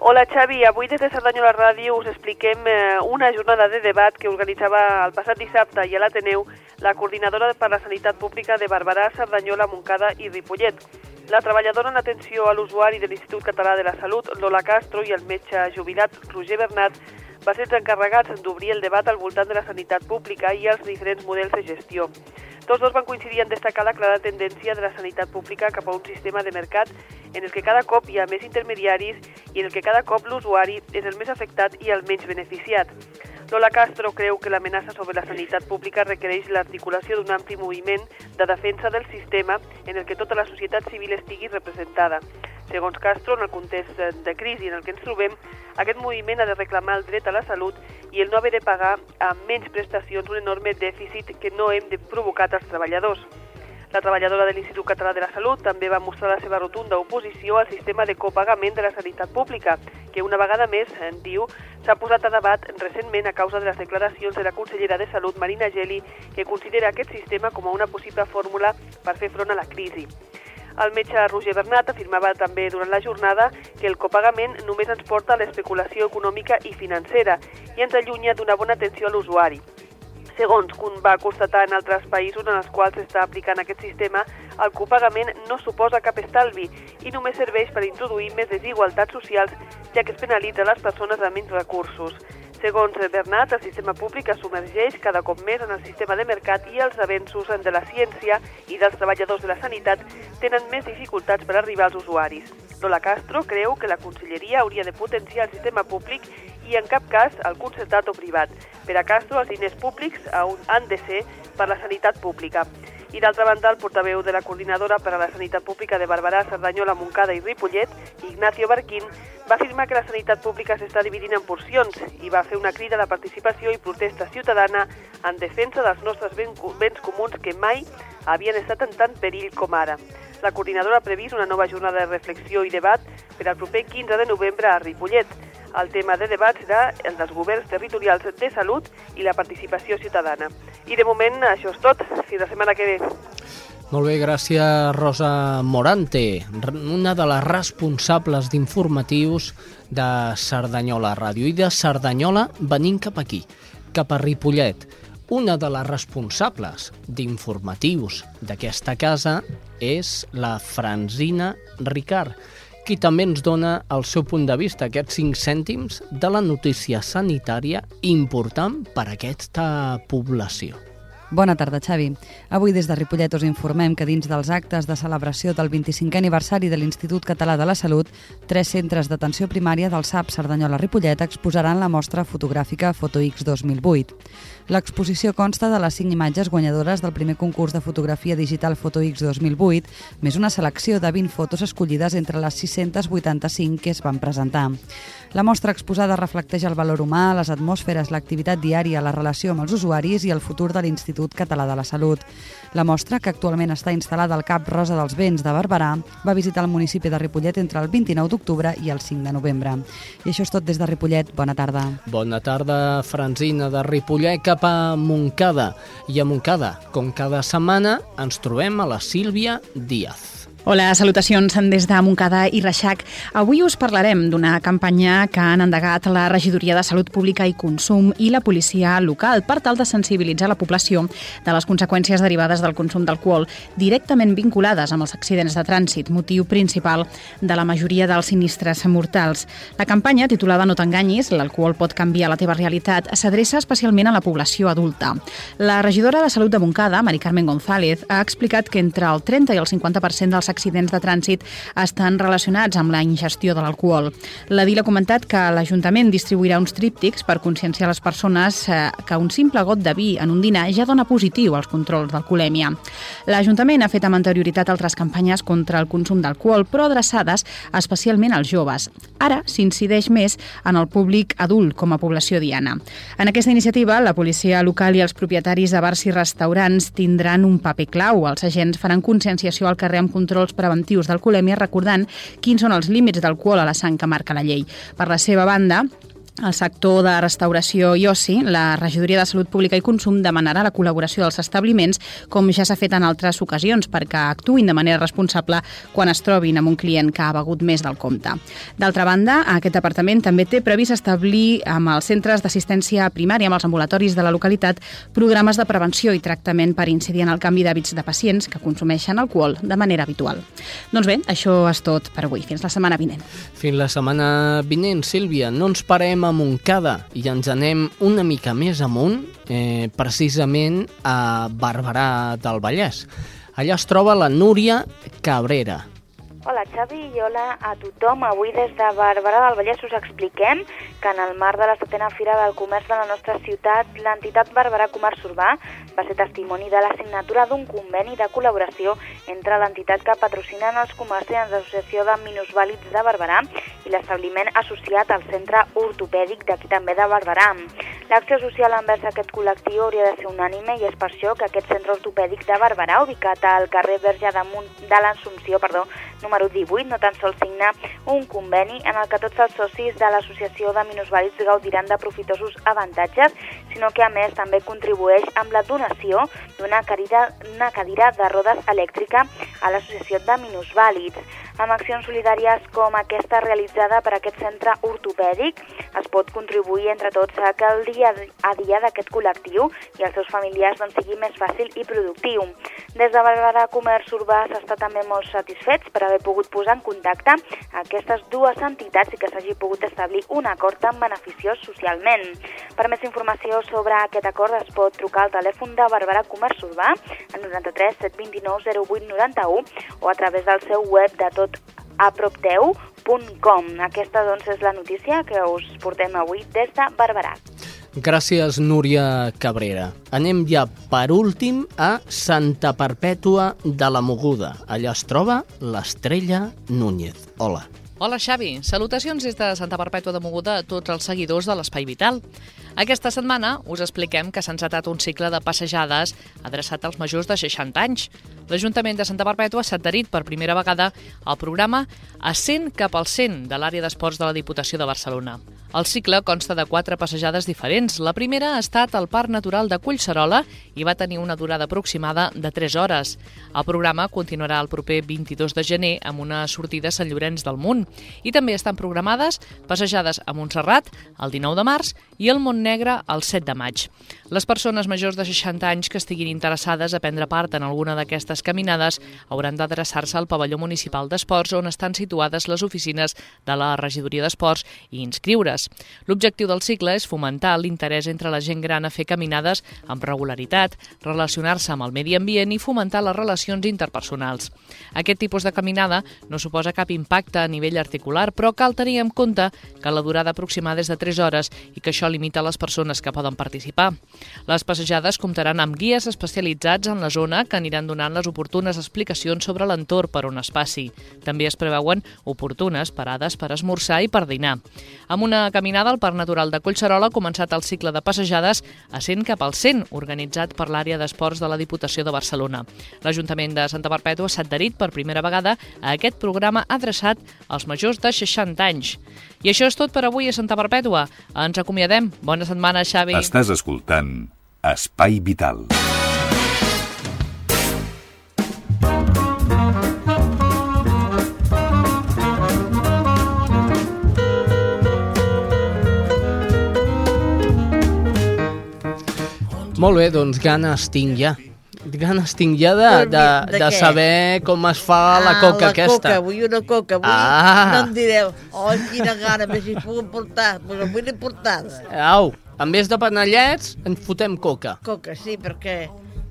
Hola Xavi, avui des de Cerdanyola Ràdio us expliquem eh, una jornada de debat que organitzava el passat dissabte i a l'Ateneu la coordinadora per la Sanitat Pública de Barberà, Cerdanyola, Montcada i Ripollet. La treballadora en atenció a l'usuari de l'Institut Català de la Salut, Lola Castro, i el metge jubilat, Roger Bernat, va ser els encarregats d'obrir el debat al voltant de la sanitat pública i els diferents models de gestió. Tots dos van coincidir en destacar la clara tendència de la sanitat pública cap a un sistema de mercat en el que cada cop hi ha més intermediaris i en el que cada cop l'usuari és el més afectat i el menys beneficiat. Lola Castro creu que l'amenaça sobre la sanitat pública requereix l'articulació d'un ampli moviment de defensa del sistema en el que tota la societat civil estigui representada. Segons Castro, en el context de crisi en el que ens trobem, aquest moviment ha de reclamar el dret a la salut i el no haver de pagar amb menys prestacions un enorme dèficit que no hem de provocat als treballadors. La treballadora de l'Institut Català de la Salut també va mostrar la seva rotunda oposició al sistema de copagament de la sanitat pública, que una vegada més, en diu, s'ha posat a debat recentment a causa de les declaracions de la consellera de Salut, Marina Geli, que considera aquest sistema com a una possible fórmula per fer front a la crisi. El metge Roger Bernat afirmava també durant la jornada que el copagament només ens porta a l'especulació econòmica i financera i ens allunya d'una bona atenció a l'usuari. Segons Kuhn va constatar en altres països en els quals s'està aplicant aquest sistema, el copagament no suposa cap estalvi i només serveix per introduir més desigualtats socials, ja que es penalitza les persones amb menys recursos. Segons Bernat, el sistema públic es submergeix cada cop més en el sistema de mercat i els avenços de la ciència i dels treballadors de la sanitat tenen més dificultats per arribar als usuaris. Lola Castro creu que la Conselleria hauria de potenciar el sistema públic i en cap cas el concertat o privat. Per a Castro, els diners públics han de ser per la sanitat pública. I d'altra banda, el portaveu de la coordinadora per a la sanitat pública de Barberà, Cerdanyola, Montcada i Ripollet, Ignacio Barquín, va afirmar que la sanitat pública s'està dividint en porcions i va fer una crida de participació i protesta ciutadana en defensa dels nostres béns comuns que mai havien estat en tant perill com ara. La coordinadora ha previst una nova jornada de reflexió i debat per al proper 15 de novembre a Ripollet. El tema de debat serà el dels governs territorials de salut i la participació ciutadana. I de moment això és tot. Fins la setmana que ve. Molt bé, gràcies Rosa Morante, una de les responsables d'informatius de Cerdanyola Ràdio. I de Cerdanyola venim cap aquí, cap a Ripollet. Una de les responsables d'informatius d'aquesta casa és la Franzina Ricard, qui també ens dona el seu punt de vista, aquests 5 cèntims de la notícia sanitària important per a aquesta població. Bona tarda, Xavi. Avui des de Ripollet us informem que dins dels actes de celebració del 25è aniversari de l'Institut Català de la Salut, tres centres d'atenció primària del SAP Cerdanyola-Ripollet exposaran la mostra fotogràfica FotoX 2008. L'exposició consta de les cinc imatges guanyadores del primer concurs de fotografia digital FotoX 2008, més una selecció de 20 fotos escollides entre les 685 que es van presentar. La mostra exposada reflecteix el valor humà, les atmosferes, l'activitat diària, la relació amb els usuaris i el futur de l'Institut Català de la Salut. La mostra, que actualment està instal·lada al Cap Rosa dels Vents de Barberà, va visitar el municipi de Ripollet entre el 29 d'octubre i el 5 de novembre. I això és tot des de Ripollet. Bona tarda. Bona tarda, Franzina, de Ripollet cap a Montcada. I a Montcada, com cada setmana, ens trobem a la Sílvia Díaz. Hola, salutacions des de Montcada i Reixac. Avui us parlarem d'una campanya que han endegat la Regidoria de Salut Pública i Consum i la policia local per tal de sensibilitzar la població de les conseqüències derivades del consum d'alcohol directament vinculades amb els accidents de trànsit, motiu principal de la majoria dels sinistres mortals. La campanya, titulada No t'enganyis, l'alcohol pot canviar la teva realitat, s'adreça especialment a la població adulta. La regidora de Salut de Montcada, Mari Carmen González, ha explicat que entre el 30 i el 50% dels accidents de trànsit estan relacionats amb la ingestió de l'alcohol. La DIL ha comentat que l'Ajuntament distribuirà uns tríptics per conscienciar les persones eh, que un simple got de vi en un dinar ja dona positiu als controls d'alcoholèmia. L'Ajuntament ha fet amb anterioritat altres campanyes contra el consum d'alcohol, però adreçades especialment als joves. Ara s'incideix més en el públic adult com a població diana. En aquesta iniciativa, la policia local i els propietaris de bars i restaurants tindran un paper clau. Els agents faran conscienciació al carrer amb controls preventius d'alcoholèmia recordant quins són els límits d'alcohol a la sang que marca la llei. Per la seva banda, al sector de restauració i oci, la Regidoria de Salut Pública i Consum demanarà la col·laboració dels establiments, com ja s'ha fet en altres ocasions, perquè actuïn de manera responsable quan es trobin amb un client que ha begut més del compte. D'altra banda, aquest departament també té previst establir amb els centres d'assistència primària, amb els ambulatoris de la localitat, programes de prevenció i tractament per incidir en el canvi d'hàbits de pacients que consumeixen alcohol de manera habitual. Doncs bé, això és tot per avui. Fins la setmana vinent. Fins la setmana vinent, Sílvia. No ens parem a Montcada i ens anem una mica més amunt, eh, precisament a Barberà del Vallès. Allà es troba la Núria Cabrera. Hola Xavi i hola a tothom. Avui des de Barberà del Vallès us expliquem que en el marc de la setena Fira del Comerç de la nostra ciutat, l'entitat Barberà Comerç Urbà va ser testimoni de la signatura d'un conveni de col·laboració entre l'entitat que patrocinen els comerciants d'Associació de Minusvàlids de Barberà i l'establiment associat al Centre Ortopèdic d'aquí també de Barberà. L'acció social envers aquest col·lectiu hauria de ser unànime i és per això que aquest centre ortopèdic de Barberà, ubicat al carrer Verge de, de l'Assumpció, perdó, número 18, no tan sols signa un conveni en el que tots els socis de l'Associació de Minusvàlids gaudiran de profitosos avantatges, sinó que a més també contribueix amb la donació d'una cadira, una cadira de rodes elèctrica a l'Associació de Minusvàlids. Amb accions solidàries com aquesta realitzada per aquest centre ortopèdic es pot contribuir entre tots a que el dia a dia d'aquest col·lectiu i els seus familiars doncs, sigui més fàcil i productiu. Des de Barberà Comerç Urbà s'està també molt satisfets per haver pogut posar en contacte aquestes dues entitats i que s'hagi pogut establir un acord tan beneficiós socialment. Per més informació sobre aquest acord es pot trucar al telèfon de Barberà Comerç Urbà al 93 729 08 91 o a través del seu web de tot apropteu.com. Aquesta doncs és la notícia que us portem avui des de Barberà. Gràcies, Núria Cabrera. Anem ja, per últim, a Santa Perpètua de la Moguda. Allà es troba l'estrella Núñez. Hola. Hola, Xavi. Salutacions des de Santa Perpètua de Moguda a tots els seguidors de l'Espai Vital. Aquesta setmana us expliquem que s'ha encetat un cicle de passejades adreçat als majors de 60 anys. L'Ajuntament de Santa Perpètua s'ha adherit per primera vegada al programa Ascent cap al 100 de l'àrea d'esports de la Diputació de Barcelona. El cicle consta de quatre passejades diferents. La primera ha estat al Parc Natural de Collserola i va tenir una durada aproximada de 3 hores. El programa continuarà el proper 22 de gener amb una sortida a Sant Llorenç del Munt. I també estan programades passejades a Montserrat el 19 de març i el Montnegre el 7 de maig. Les persones majors de 60 anys que estiguin interessades a prendre part en alguna d'aquestes caminades hauran d'adreçar-se al pavelló municipal d'esports on estan situades les oficines de la regidoria d'esports i inscriure's. L'objectiu del cicle és fomentar l'interès entre la gent gran a fer caminades amb regularitat, relacionar-se amb el medi ambient i fomentar les relacions interpersonals. Aquest tipus de caminada no suposa cap impacte a nivell articular, però cal tenir en compte que la durada aproximada és de 3 hores i que això limita les persones que poden participar. Les passejades comptaran amb guies especialitzats en la zona que aniran donant les oportunes explicacions sobre l'entorn per on es passi. També es preveuen oportunes parades per esmorzar i per dinar. Amb una caminada al Parc Natural de Collserola ha començat el cicle de passejades a 100 cap al 100, organitzat per l'àrea d'esports de la Diputació de Barcelona. L'Ajuntament de Santa Perpètua s'ha adherit per primera vegada a aquest programa adreçat als als majors de 60 anys. I això és tot per avui a Santa Perpètua. Ens acomiadem. Bona setmana, Xavi. Estàs escoltant Espai Vital. Molt bé, doncs ganes tinc ja Ganes tinc ja de, de, de de, saber com es fa la ah, coca la aquesta. coca, vull una coca. Vull... Ah. No em direu, oh, quina gana, més si puc portar. Però vull una portada. Au, en vez de panellets, ens fotem coca. Coca, sí, perquè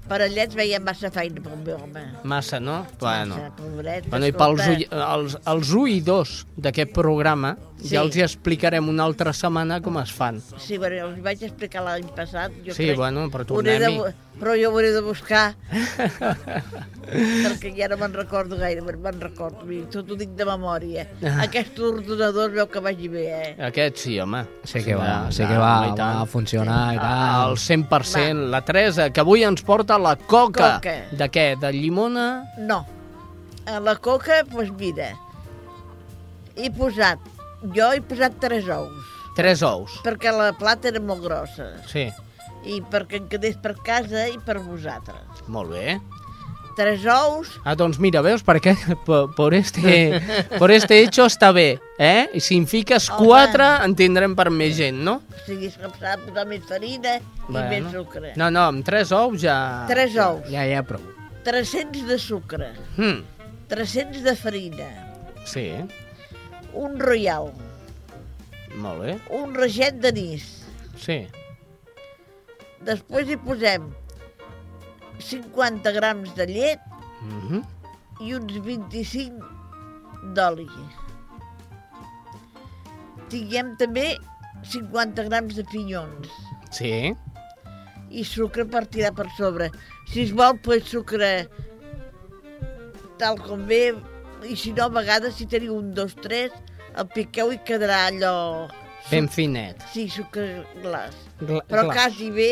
parellets veiem massa feina pel meu home. Massa, no? Bueno. Massa, pobret, Bueno, i pels ull, els, els oïdors d'aquest programa Sí. ja els hi explicarem una altra setmana com es fan. Sí, bueno, els vaig explicar l'any passat. Jo Sí, crec. bueno, però de tornem-hi. bu- Però jo ho hauré de buscar. perquè ja no me'n recordo gaire, me'n recordo. Tot ho dic de memòria. Ah. Aquest ordinador veu que vagi bé, eh? Aquest sí, home. Sí que va, sí que ja, va, tant. va funcionar i tal. Al 100%. La Teresa, que avui ens porta la coca. Coca. De què? De llimona? No. A la coca, doncs pues mira, he posat, jo he posat tres ous, Tres ous. perquè la plata era molt grossa, Sí, i perquè em quedés per casa i per vosaltres. molt bé. Tres ous, Ah, doncs mira, veus, perquè por, por, este, por este hecho està bé, eh? I si en fiques Home. quatre, en tindrem per més gent, no? o sigui, s'ha de posar més farina i més sucre. No, no, amb tres ous ja... Tres ous, Ja, ja, prou. 300 de sucre, Hmm, 300 de farina, sí, un royal, molt bé. un reget d'anís. Sí, Després hi posem 50 grams de llet mm -hmm. i uns 25 d'oli. Tinguem també 50 grams de pinyons sí, i sucre per tirar per sobre. Si es vol, pues sucre tal com ve, i si no, a vegades, si teniu un, dos, tres, el piqueu i quedarà allò... ben finet. Sí, sucre glas. Gla Però glaç. quasi bé,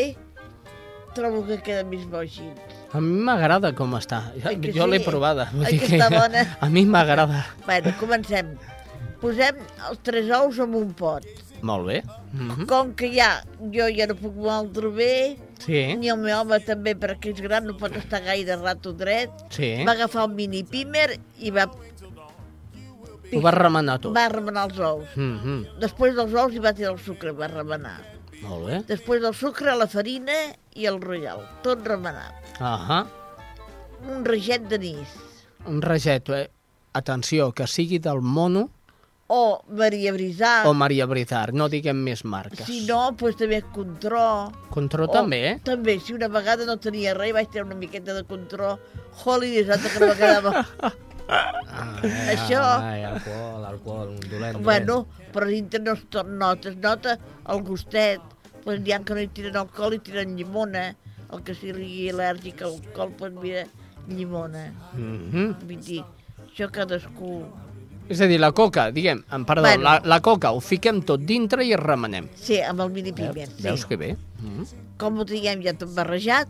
trobo que queda més bo així. A mi m'agrada com està. Que Jo l'he sí? provada. vull Ai dir que està bona. A mi m'agrada. Bueno, comencem. Posem els tres ous en un pot. Molt bé. Mm -hmm. Com que ja, jo ja no puc moldre bé, Sí, ni el meu home també, perquè és gran, no pot estar gaire rato dret, sí. va agafar el mini pimer i va, Ho vas remenar tot. va remenar els ous. Mm -hmm. Després dels ous hi va tirar el sucre, va remenar. Molt bé. Després del sucre, la farina i el royal, tot remenat. Ahà. Un reget d'anís. Un reget, eh? Atenció, que sigui del mono O Maria Brisà. o Maria Brizar, no diguem més marques. Si no, doncs també contró. Contró O també, eh? També, si una vegada no tenia res, vaig tenir una miqueta de contró. Holidays, altra que no m'agradava. Això- Ai, alcohol, alcohol, un dolent. bueno, però dintre no es nota, es nota el gustet. Pues n'hi ha que no hi tiren alcohol i tiren llimona. El que sigui al·lèrgic al alcohol, doncs mira, llimona. Mm -hmm. Vull dir, això cadascú... És a dir, la coca, diguem, em perdó, Bueno. la, la coca ho fiquem tot dintre i es remenem. Sí, amb el mini pimer, Veus, sí. veus que bé? Mm. Com ho tinguem ja tot barrejat,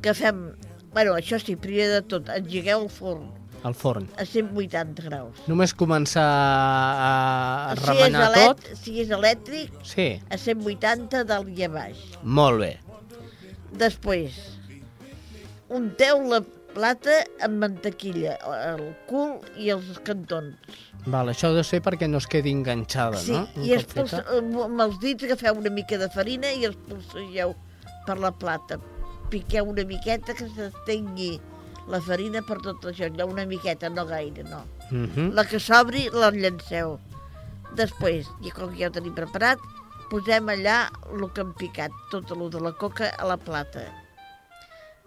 que fem... Bueno, això sí, primer de tot, engegueu el forn Al forn. a 180 graus. Només començar a, a si remenar tot? si és elèctric, Sí, a 180 dalt i a baix. molt bé. Després, unteu la plata amb mantequilla, el cul i els cantons. Val, això ha de ser perquè no es quedi enganxada, Sí, no? Un i expulsa, feta. amb els dits agafeu una mica de farina i els polsegeu per la plata. Piqueu una miqueta que s'estengui la farina per tot això, allò, una miqueta, no gaire, no. Mhm. La que s'obri la llanceu. Després, i com que ja ho tenim preparat, posem allà el que hem picat, tot el de la coca a la plata.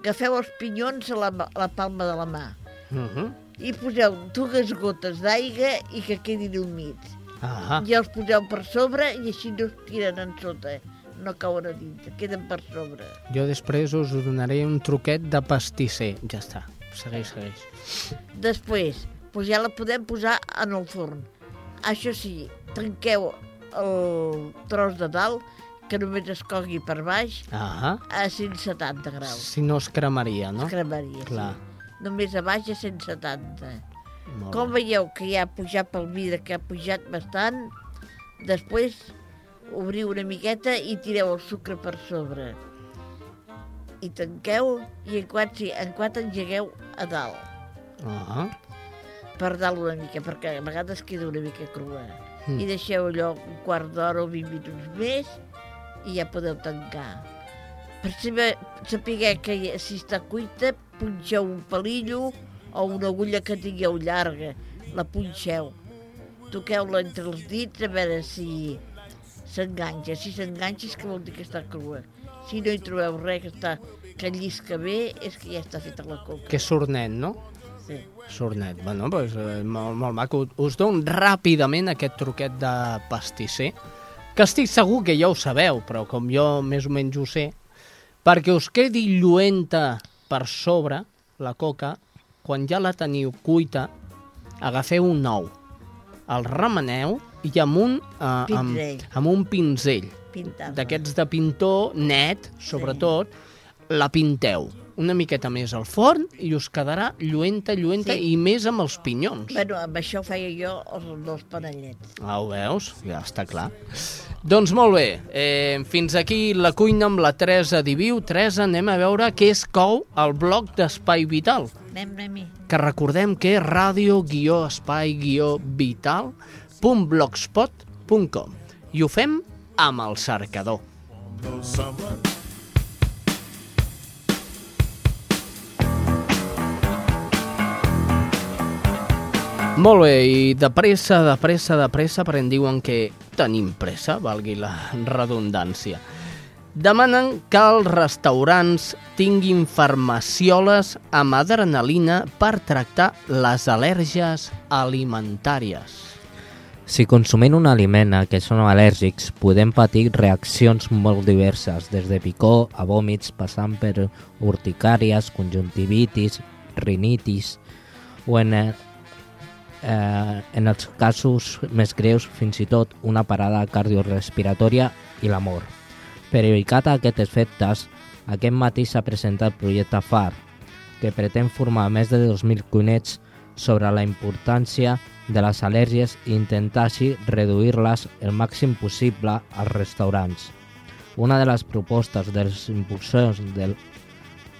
Agafeu els pinyons a la, a la palma de la mà Mhm. i poseu dues gotes d'aigua i que quedin humits. Ah, I els poseu per sobre i així no es tiren en sota, no cauen a dintre, queden per sobre. jo després us donaré un truquet de pastisser. Ja està, segueix, segueix. Després, doncs ja la podem posar en el forn. Això sí, tanqueu el tros de dalt, que només es cogui per baix, Ah, a 170 graus. si no es cremaria, no? Es cremaria, Clar. sí. Només a baix a 170. Molt Com veieu que ja ha pujat pel vidre, que ha pujat bastant, després obriu una miqueta i tireu el sucre per sobre. I tanqueu i en quant, sí, en quant engegueu a dalt. Ah, per dalt una mica, perquè a vegades queda una mica crua. Mm. I deixeu allò un quart d'hora o 20 minuts més i ja podeu tancar. per saber, saber que si està cuita, punxeu un palillo o una agulla que tingueu llarga, la punxeu. Toqueu-la entre els dits a veure si s'enganxa. Si s'enganxa és que vol dir que està crua. Si no hi trobeu res que, està, que llisca bé, és que ja està feta la coca. Que sornet, no? Sí. Sornet. Bueno, doncs, eh, molt, molt maco. Us dono ràpidament aquest truquet de pastisser, que estic segur que ja ho sabeu, però com jo més o menys ho sé, perquè us quedi lluenta per sobre la coca, quan ja la teniu cuita, agafeu un ou, el remeneu i amb un, eh, amb, amb un pinzell d'aquests de pintor net, sobretot, la pinteu una miqueta més al forn i us quedarà lluenta, lluenta Sí. i més amb els pinyons. Bueno, amb això feia jo els dos panellets. Ah, ho veus? Ja està clar. Doncs molt bé, eh, fins aquí la cuina amb la Teresa Diviu. Teresa, anem a veure què es cou al bloc d'Espai Vital, Anem, anem-hi. que recordem que és radio-espai-vital.blogspot.com i ho fem amb el cercador. Molt bé, i de pressa, de pressa, de pressa, perquè em diuen que tenim pressa, valgui la redundància. Demanen que els restaurants tinguin farmacioles amb adrenalina per tractar les al·lèrgies alimentàries. Si consumint un aliment a què són al·lèrgics, podem patir reaccions molt diverses, des de picor a vòmits, passant per urticàries, conjuntivitis, rinitis, o en, eh, en els casos més greus, fins i tot una parada cardiorrespiratòria i la mort. Per evitar aquests efectes, aquest matí s'ha presentat el projecte FAR, que pretén formar més de 2.000 cuinets sobre la importància de les al·lèrgies i intentar així reduir-les el màxim possible als restaurants. Una de les propostes dels impulsors del,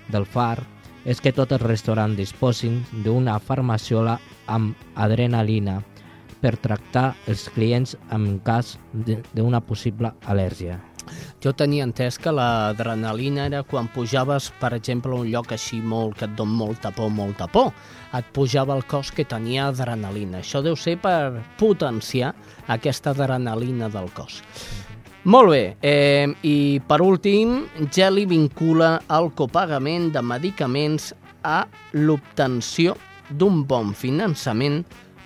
del FAR és que tots els restaurants disposin d'una farmaciola amb adrenalina per tractar els clients en cas d'una possible al·lèrgia. Jo tenia entès que l'adrenalina era quan pujaves, per exemple, a un lloc així molt que et don molta por, molta por. Et pujava el cos que tenia adrenalina. Això deu ser per potenciar aquesta adrenalina del cos. Molt bé, eh, i per últim, Geli vincula el copagament de medicaments a l'obtenció d'un bon finançament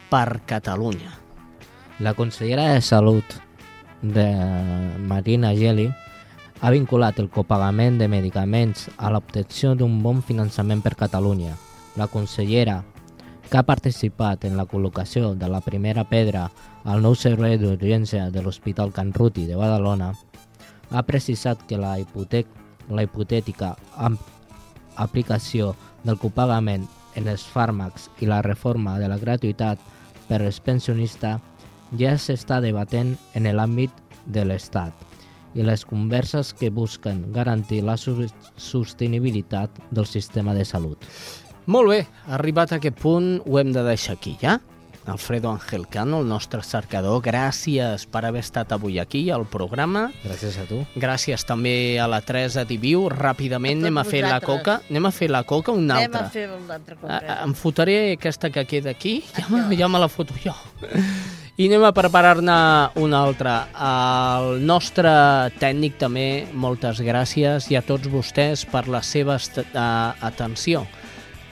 per Catalunya. La consellera de Salut de Marina Geli ha vinculat el copagament de medicaments a l'obtenció d'un bon finançament per Catalunya. La consellera, que ha participat en la col·locació de la primera pedra al nou servei d'urgència de l'Hospital Can Ruti de Badalona, ha precisat que la, hipotec la hipotètica aplicació del copagament en els fàrmacs i la reforma de la gratuïtat per als pensionistes ja s'està debatent en l'àmbit de l'Estat i les converses que busquen garantir la sostenibilitat del sistema de salut. Molt bé, arribat a aquest punt ho hem de deixar aquí, ja? Alfredo Ángel Cano, el nostre cercador, gràcies per haver estat avui aquí al programa. Gràcies a tu. Gràcies també a la Teresa Diviu. Ràpidament A anem a fer la vosaltres. coca. Anem a fer la coca una Anem altra. a fer una altra cosa. ah, Em fotré aquesta que queda aquí, ja, me- ja me la foto jo. I anem a preparar-ne una altra. El nostre tècnic també, moltes gràcies, i a tots vostès per la seva eh, atenció.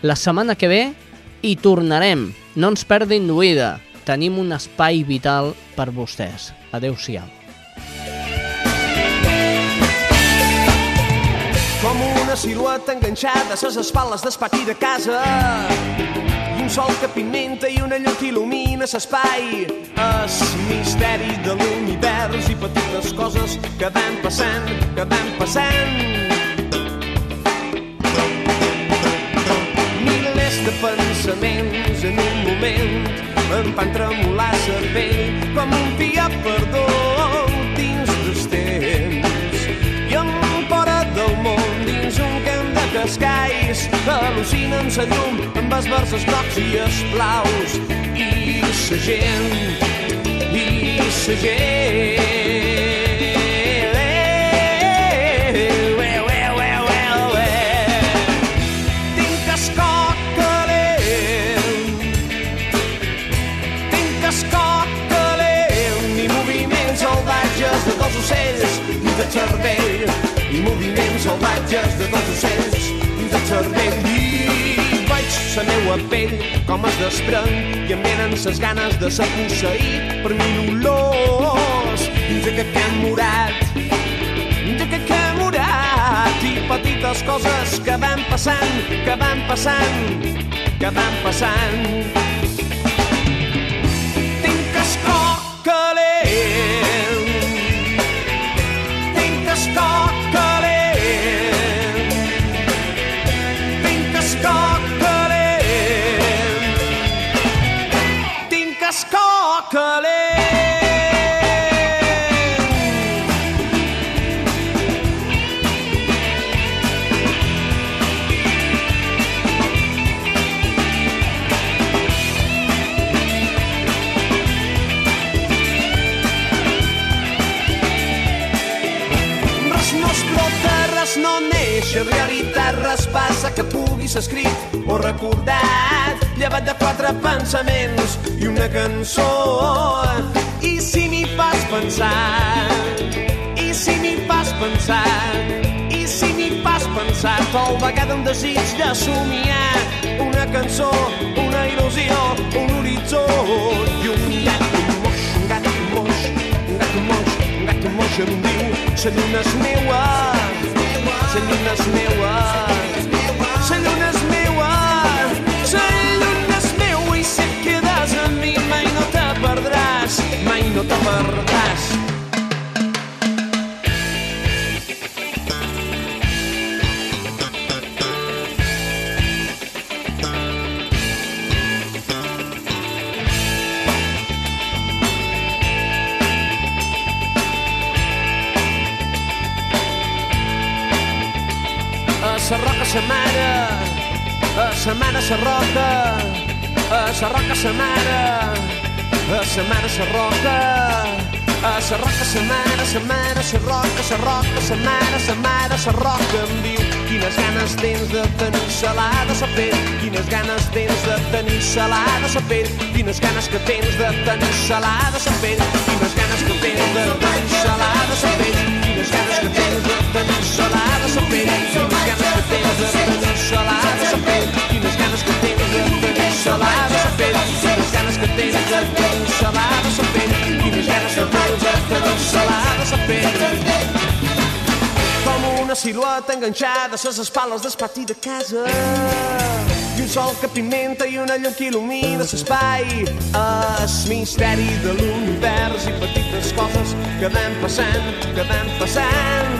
La setmana que ve hi tornarem. No ens perdin d'oïda. Tenim un espai vital per vostès. Adéu-siau. Com una silueta enganxada a ses espatles del pati de casa. I un sol que pigmenta i una llum que il·lumina l'espai. Es misteri de l'univers i petites coses que van passant, que van passant. Milers de pensaments en un moment em fan tremolar cervell com un dia perdó dins dels temps. I em fora del món dins un camp de cascais al·lucina amb sa llum amb els versos grocs i els blaus i sa gent i sa gent el cervell i moviments salvatges de tots ocells dins el cervell i veig la meua pell com es desprèn i em venen ses ganes de ser posseït per mil olors. Dins aquest camp morat dins aquest camp morat i petites coses que van passant, que van passant, que van passant. Escrit o recordat, llevat de quatre pensaments i una cançó. I si m'hi fas pensar, i si m'hi fas pensar, i si m'hi fas pensar, tal vegada un desig de somiar una cançó, una il·lusió, un horitzó i un gat moix, un gat moix, un gat moix, un gat moix em diu la lluna és meua, la lluna és meua, mai no te perdràs. A sa mare, a sa mare sa roca, a sa roca sa mare, a sa mare sa roca, a sa roca sa mare, sa mare sa roca, sa roca mare, mare roca em diu quines ganes tens de tenir salada sa pell, quines ganes tens de tenir salada sa pell, quines ganes que tens de tenir salada sa pell, quines ganes que tens de tenir salada sa pell, quines ganes que tens de tenir salada sa pell, quines ganes que tens de tenir salada sa pell, quines ganes que tens de tenir salada sa pell, que tens de tenir salada sa pell, quines ganes que tens de tenir salada sa pell. Com una silueta enganxada a ses espales del pati de casa i un sol que pimenta i una llum que il·lumina l'espai el misteri de l'univers i petites coses que van passant, que van passant